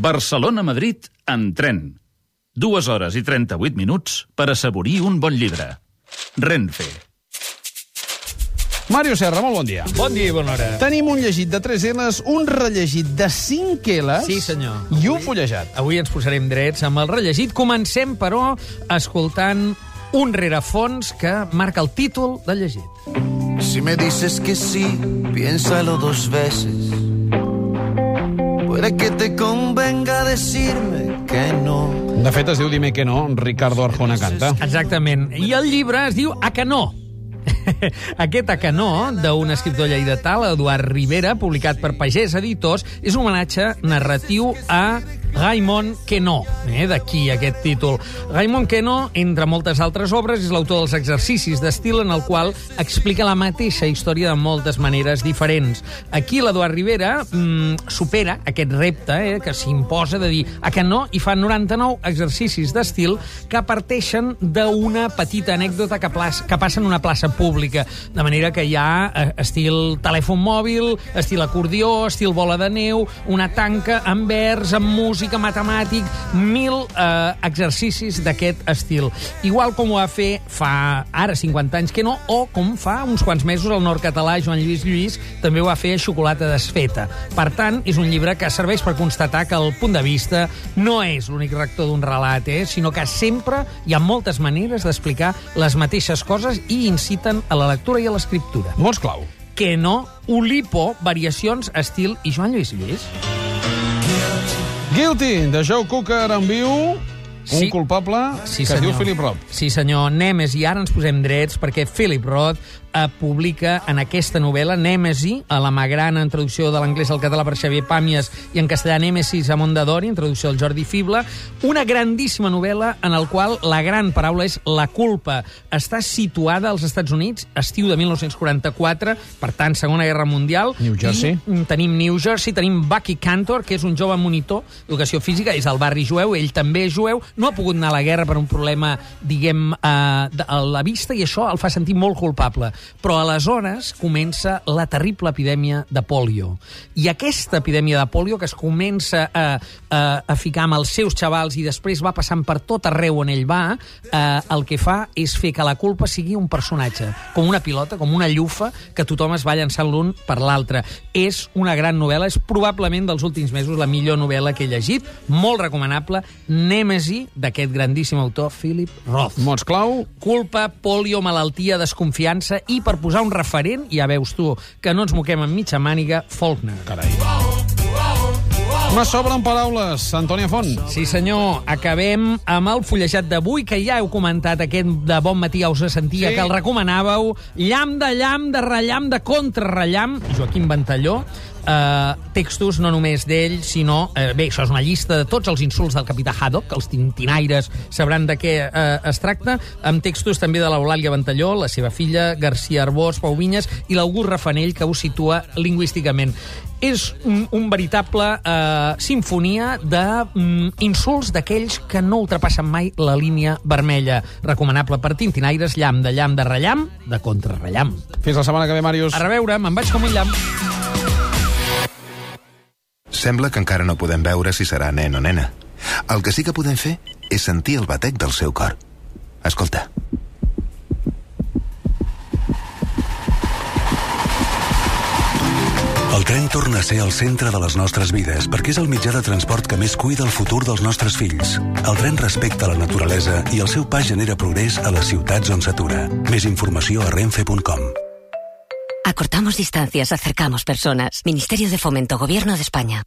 Barcelona-Madrid en tren. Dues hores i 38 minuts per assaborir un bon llibre. Renfe. Mario Serra, molt bon dia. Bon dia i bona hora. Tenim un llegit de 3 L's, un rellegit de 5 L's Sí, senyor. i un fullejat. Avui ens posarem drets amb el rellegit. Comencem, però, escoltant un rerefons que marca el títol del llegit. Si me dices que sí, piénsalo dos veces. Puede que te convenga decirme que no. De fet, es diu Dime que no, Ricardo Arjona canta. Exactament. I el llibre es diu A que no. Aquest A que no, d'un escriptor lleidatà, l'Eduard Rivera, publicat per Pagès Editors, és un homenatge narratiu a Raimon Queneau, eh, d'aquí aquest títol. Raimon Queneau, entre moltes altres obres, és l'autor dels exercicis d'estil en el qual explica la mateixa història de moltes maneres diferents. Aquí l'Eduard Rivera mm, supera aquest repte eh, que s'imposa de dir a que no i fa 99 exercicis d'estil que parteixen d'una petita anècdota que, plaça, que passa en una plaça pública. De manera que hi ha eh, estil telèfon mòbil, estil acordió, estil bola de neu, una tanca amb vers, amb música, matemàtic, mil eh, exercicis d'aquest estil. Igual com ho va fer fa ara 50 anys que no, o com fa uns quants mesos el nord-català Joan Lluís Lluís també ho va fer a Xocolata desfeta. Per tant, és un llibre que serveix per constatar que el punt de vista no és l'únic rector d'un relat, eh, sinó que sempre hi ha moltes maneres d'explicar les mateixes coses i inciten a la lectura i a l'escriptura. Mots clau. Que no, Olipo, variacions, estil i Joan Lluís Lluís. Guilty, de Joe Cooker en viu, un Sí. culpable Sí, que es diu senyor. Philip Roth. Sí, senyor. Nemes, i ara ens posem drets perquè Philip Roth eh, publica en aquesta novel·la Nèmesi, a la magrana en traducció de l'anglès al català per Xavier Pàmies i en castellà Nèmesis a Mondadori, en traducció del Jordi Fible, una grandíssima novel·la en el qual la gran paraula és la culpa. Està situada als Estats Units, estiu de 1944, per tant, Segona Guerra Mundial. New Jersey. I mm, tenim New Jersey, tenim Bucky Cantor, que és un jove monitor d'educació física, és al barri jueu, ell també és jueu, no ha pogut anar a la guerra per un problema, diguem, eh, de- a la vista, i això el fa sentir molt culpable. Però aleshores comença la terrible epidèmia de pòlio. I aquesta epidèmia de pòlio, que es comença a, a, a ficar amb els seus xavals i després va passant per tot arreu on ell va, eh, el que fa és fer que la culpa sigui un personatge, com una pilota, com una llufa, que tothom es va llançant l'un per l'altre. És una gran novel·la, és probablement dels últims mesos la millor novel·la que he llegit, molt recomanable, Nèmesi, d'aquest grandíssim autor, Philip Roth. Mots clau, Culpa, polio, malaltia, desconfiança i, per posar un referent, ja veus tu, que no ens moquem amb mitja màniga, Faulkner. carai. Una sobra en paraules, Antònia Font. Sí, senyor. Acabem amb el fullejat d'avui, que ja heu comentat aquest de bon matí, ja us sentia Sí. que el recomanàveu. Llamp de llamp, de rellamp, de contrarrellamp, Joaquim Ventalló. Uh, textos no només d'ell, sinó... Uh, bé, això és una llista de tots els insults del capità Haddock, els tintinaires sabran de què uh, es tracta, amb textos també de l'Eulàlia Ventalló, la seva filla, García Arbós, Pau Vinyes i l'August Rafanell, que ho situa lingüísticament. És un, un veritable eh, sinfonia d'insults d'aquells que no ultrapassen mai la línia vermella. Recomanable per tintinaires, llamp de llamp de rellamp, de contrarrellamp. Fins la setmana que ve, Màrius. A reveure, me'n vaig com un llamp. Sembla que encara no podem veure si serà nen o nena. El que sí que podem fer és sentir el batec del seu cor. Escolta. El tren torna a ser el centre de les nostres vides perquè és el mitjà de transport que més cuida el futur dels nostres fills. El tren respecta la naturalesa i el seu pas genera progrés a les ciutats on s'atura. Més informació a renfe.com. Acortamos distancias, acercamos personas. Ministerio de Fomento, Gobierno de España.